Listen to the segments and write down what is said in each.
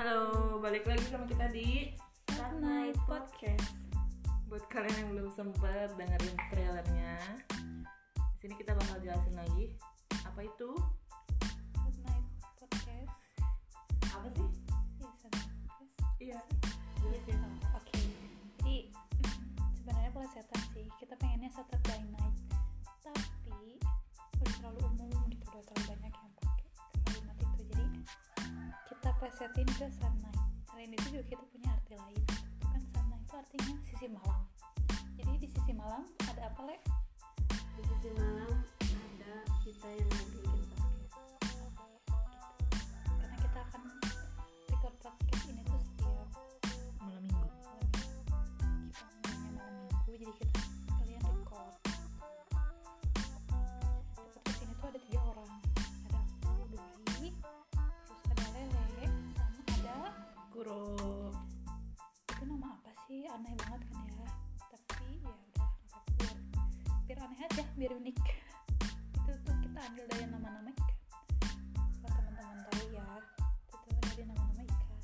balik lagi sama kita di Start Night Podcast. buat kalian yang belum sempet dengerin trailernya. Di sini kita bakal jelasin lagi apa itu, Start Night Podcast. apa sih? Iya. Iya. Oh, Oke. Jadi sebenarnya plesetan sih. Kita pengennya Saturday plesetin ke Sun Night. Selain itu juga kita punya arti lain. Itu kan Sun Night itu artinya sisi malam. Jadi di sisi malam ada apa le? di sisi malam ada kita yang lagi aneh banget kan ya. Tapi ya udah biar, biar aneh aja biar unik. Itu tuh kita ambil dari nama-nama ikan. Buat teman-teman tahu ya itu tuh dari nama-nama ikan.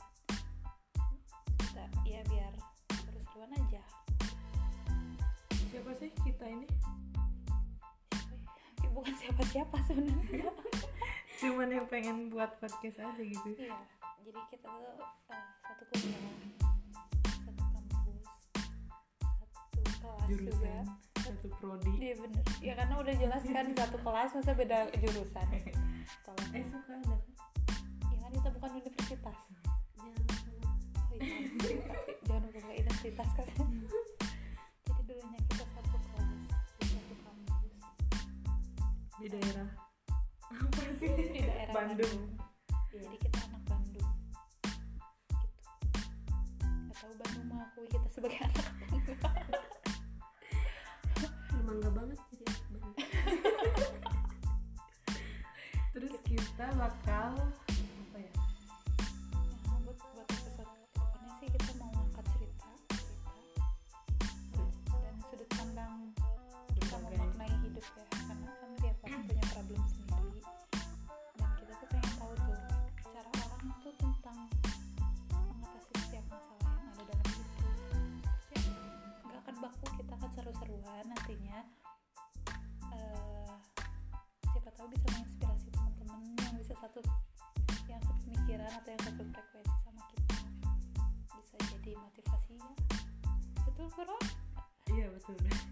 Kita ya biar seru-seruan aja. Siapa sih kita ini? siapa ya? bukan siapa-siapa sebenarnya. Cuman yang pengen buat podcast aja gitu. iya jadi kita tuh eh, satu kuliah kelas juga. Jurusan satu prodi. Iya bener. Ya karena udah jelas kan satu kelas masa beda jurusan. Tolong Eh suka ada? Ya kan kita bukan universitas. Jangan lupa. Oh iya. Tapi Jangan identitas kan. Jadi dulunya kita satu kelas Di satu kampus. Di daerah apa sih? Di daerah Bandung. Iya, Jadi kita anak Bandung. Gitu. Tahu Bandung mengakui kita sebagai anak Bandung bangga banget jadi Terus kita bakal tahu bisa menginspirasi teman-teman yang bisa satu yang sepemikiran atau yang satu frekuensi sama kita. Bisa jadi motivasi ya. Betul bro? Iya betul. bisa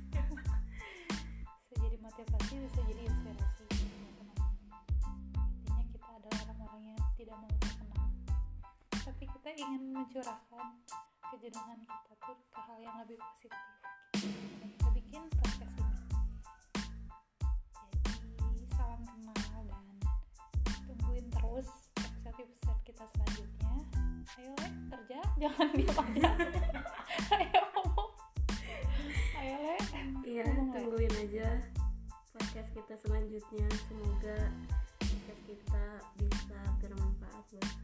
jadi motivasi bisa jadi inspirasi teman-teman. Intinya kita adalah orang-orang yang tidak mau terkenal tapi kita ingin mencurahkan kejenuhan kita tuh ke hal yang lebih positif jangan diam aja ayo ngomong. Ayo le. Iya Le. tungguin aja podcast kita selanjutnya. Semoga podcast kita bisa bermanfaat buat